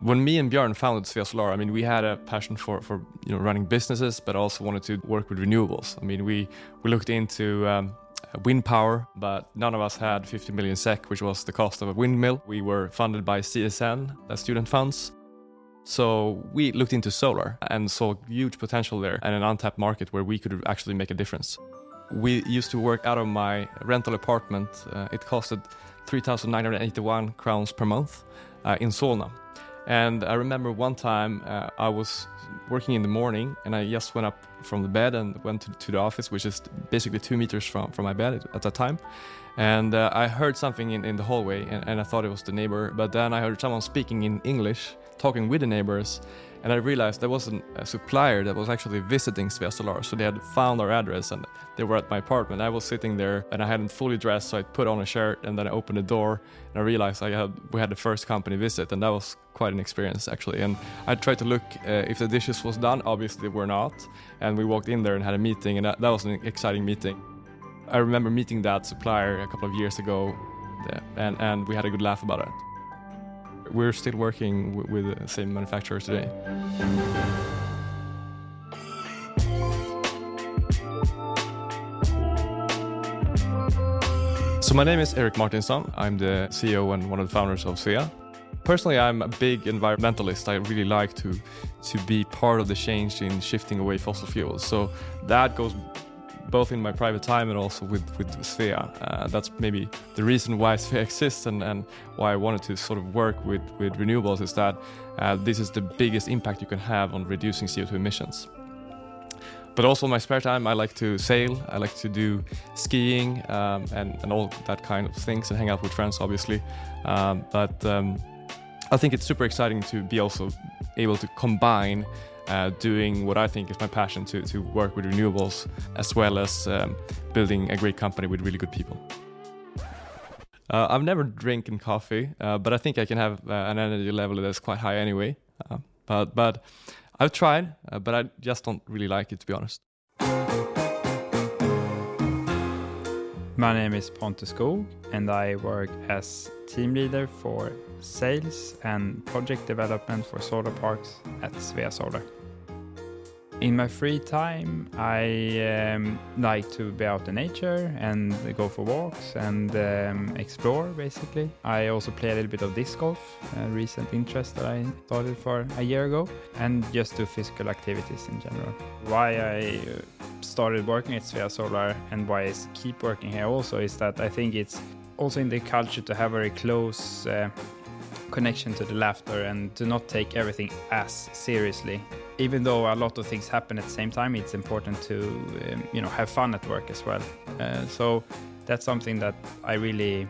When me and Björn founded Svea Solar, I mean, we had a passion for, for you know running businesses, but also wanted to work with renewables. I mean, we we looked into um, wind power, but none of us had 50 million SEK, which was the cost of a windmill. We were funded by CSN, the student funds. So we looked into solar and saw huge potential there and an untapped market where we could actually make a difference. We used to work out of my rental apartment. Uh, it costed 3,981 crowns per month uh, in Solna. And I remember one time uh, I was working in the morning and I just went up from the bed and went to, to the office, which is basically two meters from, from my bed at that time. And uh, I heard something in, in the hallway and, and I thought it was the neighbor, but then I heard someone speaking in English, talking with the neighbors, and I realized there was a supplier that was actually visiting Svea. So they had found our address and they were at my apartment. I was sitting there and I hadn't fully dressed, so I put on a shirt and then I opened the door and I realized I had we had the first company visit, and that was quite an experience actually. And I tried to look uh, if the dishes was done. Obviously, were not. And we walked in there and had a meeting, and that, that was an exciting meeting. I remember meeting that supplier a couple of years ago, and and we had a good laugh about it. We're still working with the same manufacturer today. So my name is Eric Martinsson. I'm the CEO and one of the founders of Svea. Personally, I'm a big environmentalist. I really like to to be part of the change in shifting away fossil fuels. So that goes both in my private time and also with with Svea. Uh, that's maybe the reason why Svea exists and, and why I wanted to sort of work with with renewables is that uh, this is the biggest impact you can have on reducing CO2 emissions. But also in my spare time, I like to sail. I like to do skiing um, and and all that kind of things and hang out with friends, obviously. Um, but um, I think it's super exciting to be also able to combine uh, doing what I think is my passion to, to work with renewables as well as um, building a great company with really good people. Uh, I've never drinking coffee, uh, but I think I can have uh, an energy level that's quite high anyway. Uh, but but I've tried, uh, but I just don't really like it to be honest. My name is Pontus Skog, and I work as team leader for sales and project development for solar parks at Svea Solar. In my free time, I um, like to be out in nature and go for walks and um, explore basically. I also play a little bit of disc golf, a recent interest that I started for a year ago, and just do physical activities in general. Why I started working at Svea Solar and why I keep working here also is that I think it's also in the culture to have a very close uh, connection to the laughter and to not take everything as seriously. Even though a lot of things happen at the same time, it's important to um, you know have fun at work as well. Uh, so that's something that I really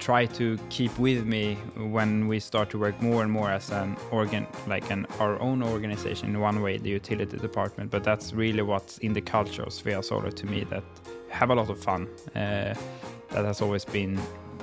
try to keep with me when we start to work more and more as an organ like an our own organization in one way the utility department but that's really what's in the culture of Svea Solar to me that have a lot of fun uh, that has always been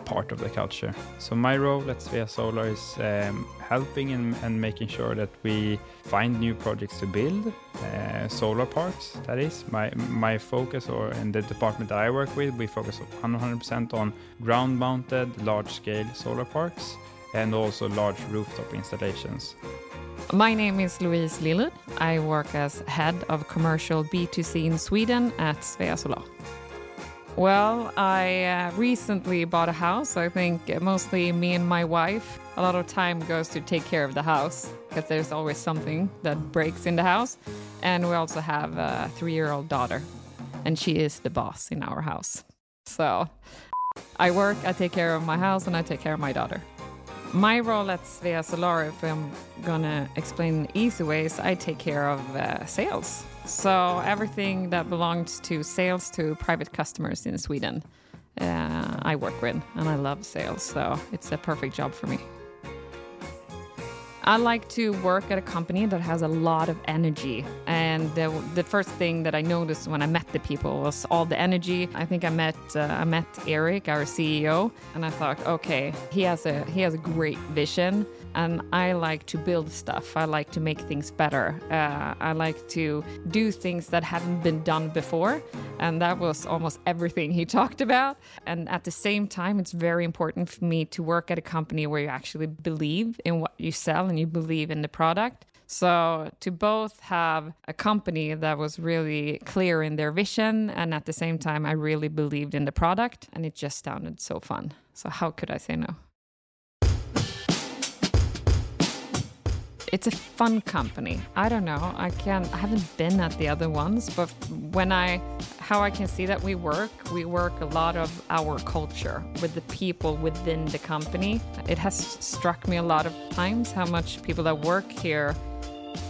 part of the culture. So my role at Svea Solar is um, helping and, and, making sure that we find new projects to build uh, solar parks. That is my my focus, or in the department that I work with, we focus 100% on ground-mounted, large-scale solar parks and also large rooftop installations. My name is Louise Lillud. I work as head of commercial B2C in Sweden at Svea Solar. Well, I uh, recently bought a house. I think mostly me and my wife. A lot of time goes to take care of the house because there's always something that breaks in the house. And we also have a three year old daughter, and she is the boss in our house. So I work, I take care of my house, and I take care of my daughter. My role at Svea Solar, if I'm gonna explain in easy ways, I take care of uh, sales. So everything that belongs to sales to private customers in Sweden, uh, I work with, and I love sales, so it's a perfect job for me. I like to work at a company that has a lot of energy and the, the first thing that I noticed when I met the people was all the energy. I think I met uh, I met Eric, our CEO, and I thought, okay, he has a he has a great vision, and I like to build stuff. I like to make things better. Uh, I like to do things that haven't been done before, and that was almost everything he talked about. And at the same time, it's very important for me to work at a company where you actually believe in what you sell and you believe in the product. So to both have a company that was really clear in their vision and at the same time I really believed in the product and it just sounded so fun. So how could I say no? It's a fun company. I don't know. I can I haven't been at the other ones, but when I how I can see that we work, we work a lot of our culture with the people within the company. It has struck me a lot of times how much people that work here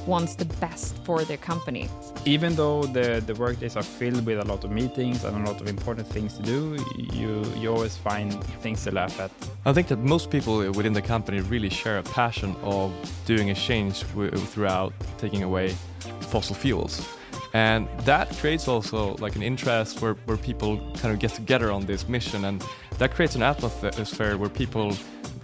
wants the best for their company. Even though the, the work days are filled with a lot of meetings and a lot of important things to do, you, you always find things to laugh at. I think that most people within the company really share a passion of doing a change throughout taking away fossil fuels. And that creates also like an interest where, where people kind of get together on this mission and that creates an atmosphere where people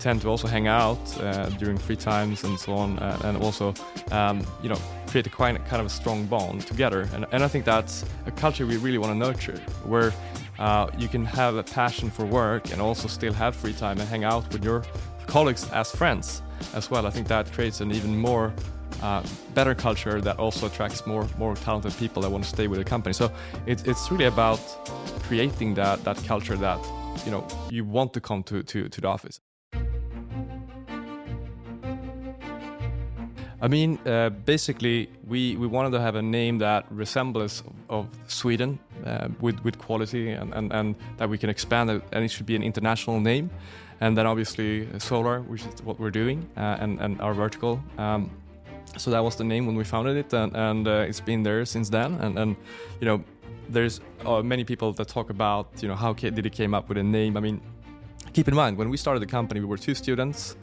tend to also hang out uh, during free times and so on, uh, and also, um, you know, create a quite kind of a strong bond together. And, and I think that's a culture we really want to nurture, where uh, you can have a passion for work and also still have free time and hang out with your colleagues as friends as well. I think that creates an even more uh, better culture that also attracts more more talented people that want to stay with the company. So it's it's really about creating that that culture that you know you want to come to to, to the office. I mean, uh, basically, we, we wanted to have a name that resembles of, Sweden uh, with with quality and, and, and that we can expand it, and it should be an international name. And then obviously uh, solar, which is what we're doing, uh, and and our vertical. Um, so that was the name when we founded it, and, and uh, it's been there since then. And, and you know, there's uh, many people that talk about you know how did it came up with a name. I mean, keep in mind when we started the company, we were two students.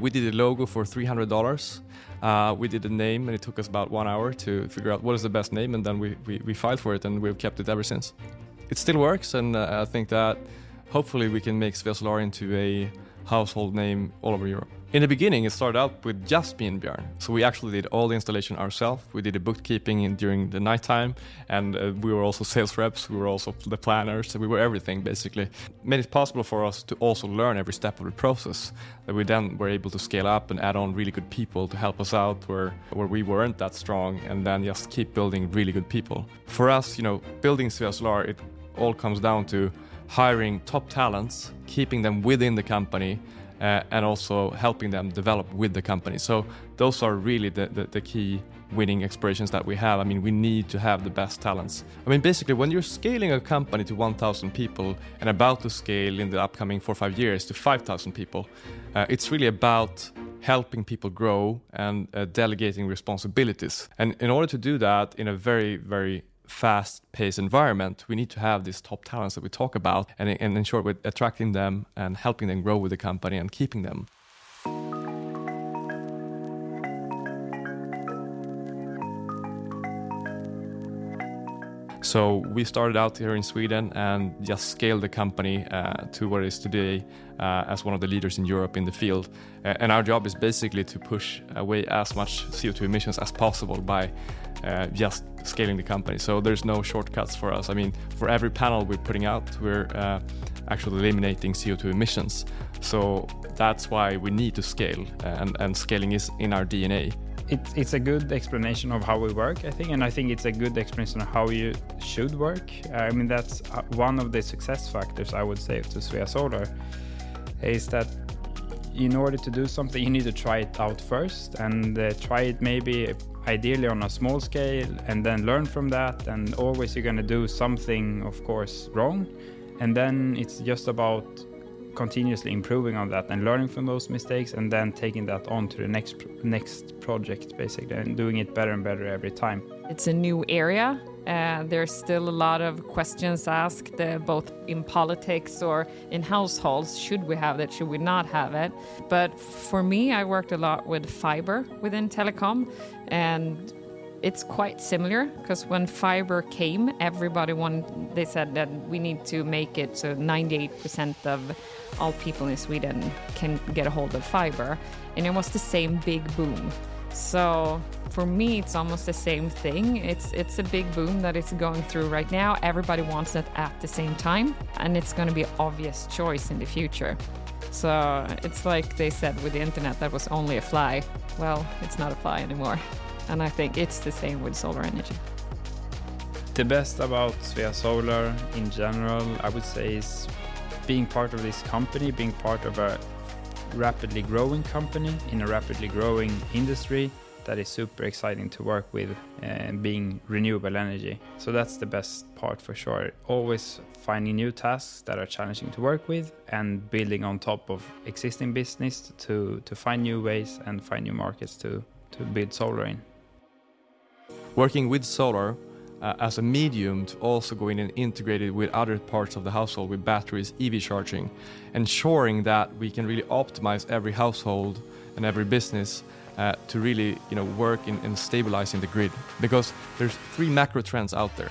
We did a logo for three hundred dollars. Uh, we did a name, and it took us about one hour to figure out what is the best name, and then we, we, we filed for it, and we've kept it ever since. It still works, and uh, I think that hopefully we can make Svea Solar into a household name all over Europe. In the beginning, it started out with just me and Björn. So we actually did all the installation ourselves. We did the bookkeeping in, during the nighttime, and uh, we were also sales reps. We were also the planners. We were everything basically. Made it possible for us to also learn every step of the process. That we then were able to scale up and add on really good people to help us out where where we weren't that strong, and then just keep building really good people. For us, you know, building Solar, it all comes down to hiring top talents, keeping them within the company uh, and also helping them develop with the company. So those are really the, the, the, key winning aspirations that we have. I mean, we need to have the best talents. I mean, basically, when you're scaling a company to 1,000 people and about to scale in the upcoming four or five years to 5,000 people, uh, it's really about helping people grow and uh, delegating responsibilities. And in order to do that in a very, very fast-paced environment, we need to have these top talents that we talk about and, and ensure we're attracting them and helping them grow with the company and keeping them. So we started out here in Sweden and just scaled the company uh, to what it is today uh, as one of the leaders in Europe in the field. Uh, and our job is basically to push away as much CO2 emissions as possible by uh, just scaling the company. So there's no shortcuts for us. I mean, for every panel we're putting out, we're uh, actually eliminating CO2 emissions. So that's why we need to scale, and, and scaling is in our DNA. It's, it's a good explanation of how we work, I think, and I think it's a good explanation of how you should work. I mean, that's uh, one of the success factors I would say to Svea Solar is that in order to do something, you need to try it out first and uh, try it maybe ideally on a small scale and then learn from that. And always you're going to do something, of course, wrong. And then it's just about continuously improving on that and learning from those mistakes and then taking that on to the next next project basically and doing it better and better every time. It's a new area uh, there's still a lot of questions asked, uh, both in politics or in households. Should we have it? Should we not have it? But for me, I worked a lot with fiber within telecom, and it's quite similar because when fiber came, everybody wanted, they said that we need to make it so 98% of all people in Sweden can get a hold of fiber. And it was the same big boom. So for me, it's almost the same thing. It's it's a big boom that it's going through right now. Everybody wants it at the same time, and it's going to be obvious choice in the future. So it's like they said with the internet that was only a fly. Well, it's not a fly anymore. And I think it's the same with solar energy. The best about Svea Solar in general, I would say, is being part of this company, being part of a rapidly growing company in a rapidly growing industry that is super exciting to work with and being renewable energy. So that's the best part for sure. Always finding new tasks that are challenging to work with and building on top of existing business to, to find new ways and find new markets to, to build solar in. Working with solar uh, as a medium to also go in and integrate it with other parts of the household with batteries, EV charging, ensuring that we can really optimize every household and every business uh, to really you know work in, in stabilizing the grid because there's three macro trends out there.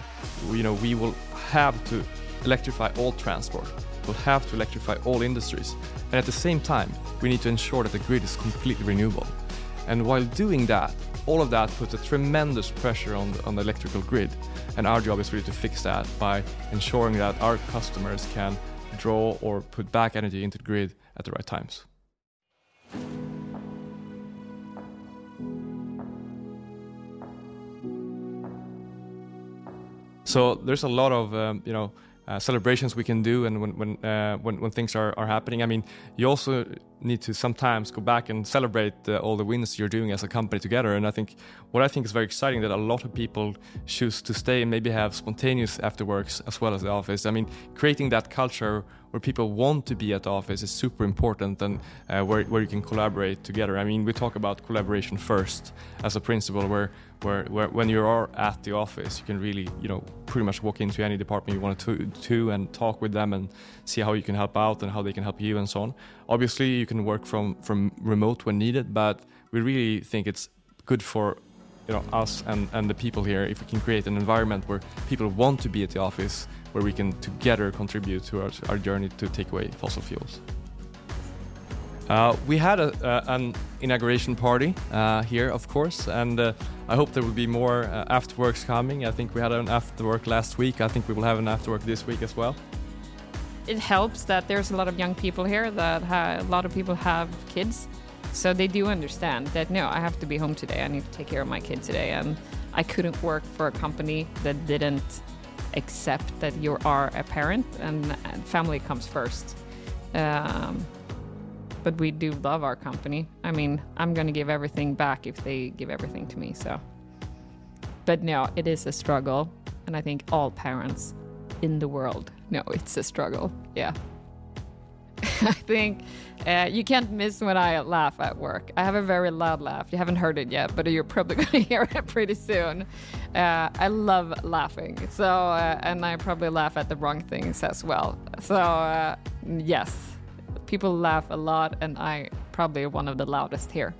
You know we will have to electrify all transport. We'll have to electrify all industries, and at the same time we need to ensure that the grid is completely renewable. And while doing that, all of that puts a tremendous pressure on the, on the electrical grid. And our job is really to fix that by ensuring that our customers can draw or put back energy into the grid at the right times. So there's a lot of um, you know uh, celebrations we can do and when when, uh, when when things are, are happening. I mean, you also need to sometimes go back and celebrate uh, all the wins you're doing as a company together. And I think what I think is very exciting that a lot of people choose to stay and maybe have spontaneous afterworks as well as the office. I mean, creating that culture where people want to be at the office is super important and uh, where, where you can collaborate together. I mean, we talk about collaboration first as a principle where where, where when you are at the office, you can really, you know, pretty much walk into any department you want to, to and talk with them and see how you can help out and how they can help you and so on. Obviously, you can work from from remote when needed, but we really think it's good for you know us and, and the people here if we can create an environment where people want to be at the office where we can together contribute to our, our journey to take away fossil fuels. Uh, we had a, uh, an inauguration party uh, here, of course, and uh, I hope there will be more uh, afterworks coming. I think we had an afterwork last week. I think we will have an afterwork this week as well. It helps that there's a lot of young people here, that a lot of people have kids. So they do understand that no, I have to be home today. I need to take care of my kid today. And I couldn't work for a company that didn't accept that you are a parent and family comes first. Um, but we do love our company. I mean, I'm going to give everything back if they give everything to me. So, but no, it is a struggle, and I think all parents in the world know it's a struggle. Yeah. I think uh, you can't miss when I laugh at work. I have a very loud laugh. You haven't heard it yet, but you're probably going to hear it pretty soon. Uh, I love laughing. So, uh, and I probably laugh at the wrong things as well. So, yes, people laugh a lot, and I probably one of the loudest here.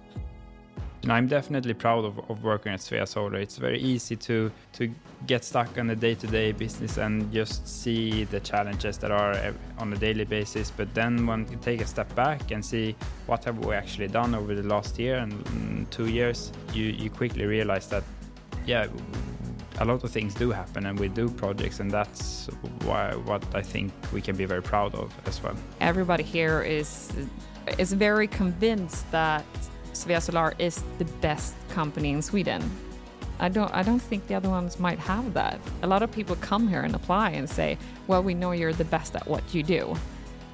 I'm definitely proud of, of working at Svea Solar. It's very easy to to get stuck on the day-to-day business and just see the challenges that are on a daily basis. But then when you take a step back and see what have we actually done over the last year and mm, two years, you you quickly realize that yeah, a lot of things do happen and we do projects and that's why what I think we can be very proud of as well. Everybody here is is very convinced that Svea Solar is the best company in Sweden. I don't I don't think the other ones might have that. A lot of people come here and apply and say, "Well, we know you're the best at what you do."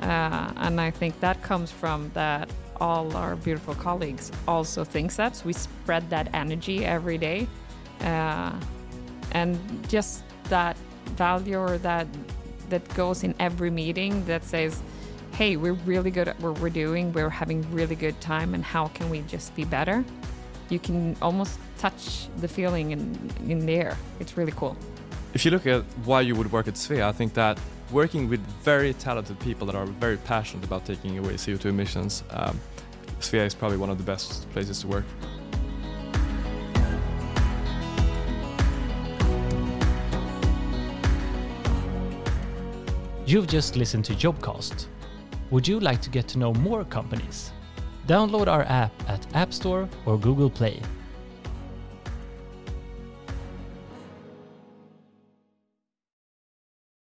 Uh, and I think that comes from that all our beautiful colleagues also think that. So we spread that energy every day. Uh, and just that value or that that goes in every meeting that says hey we're really good at what we're doing we're having really good time and how can we just be better? You can almost touch the feeling in in the air it's really cool. If you look at why you would work at Svea, I think that working with very talented people that are very passionate about taking away CO2 emissions, um, Svea is probably one of the best places to work. You've just listened to Jobcast. Would you like to get to know more companies? Download our app at App Store or Google Play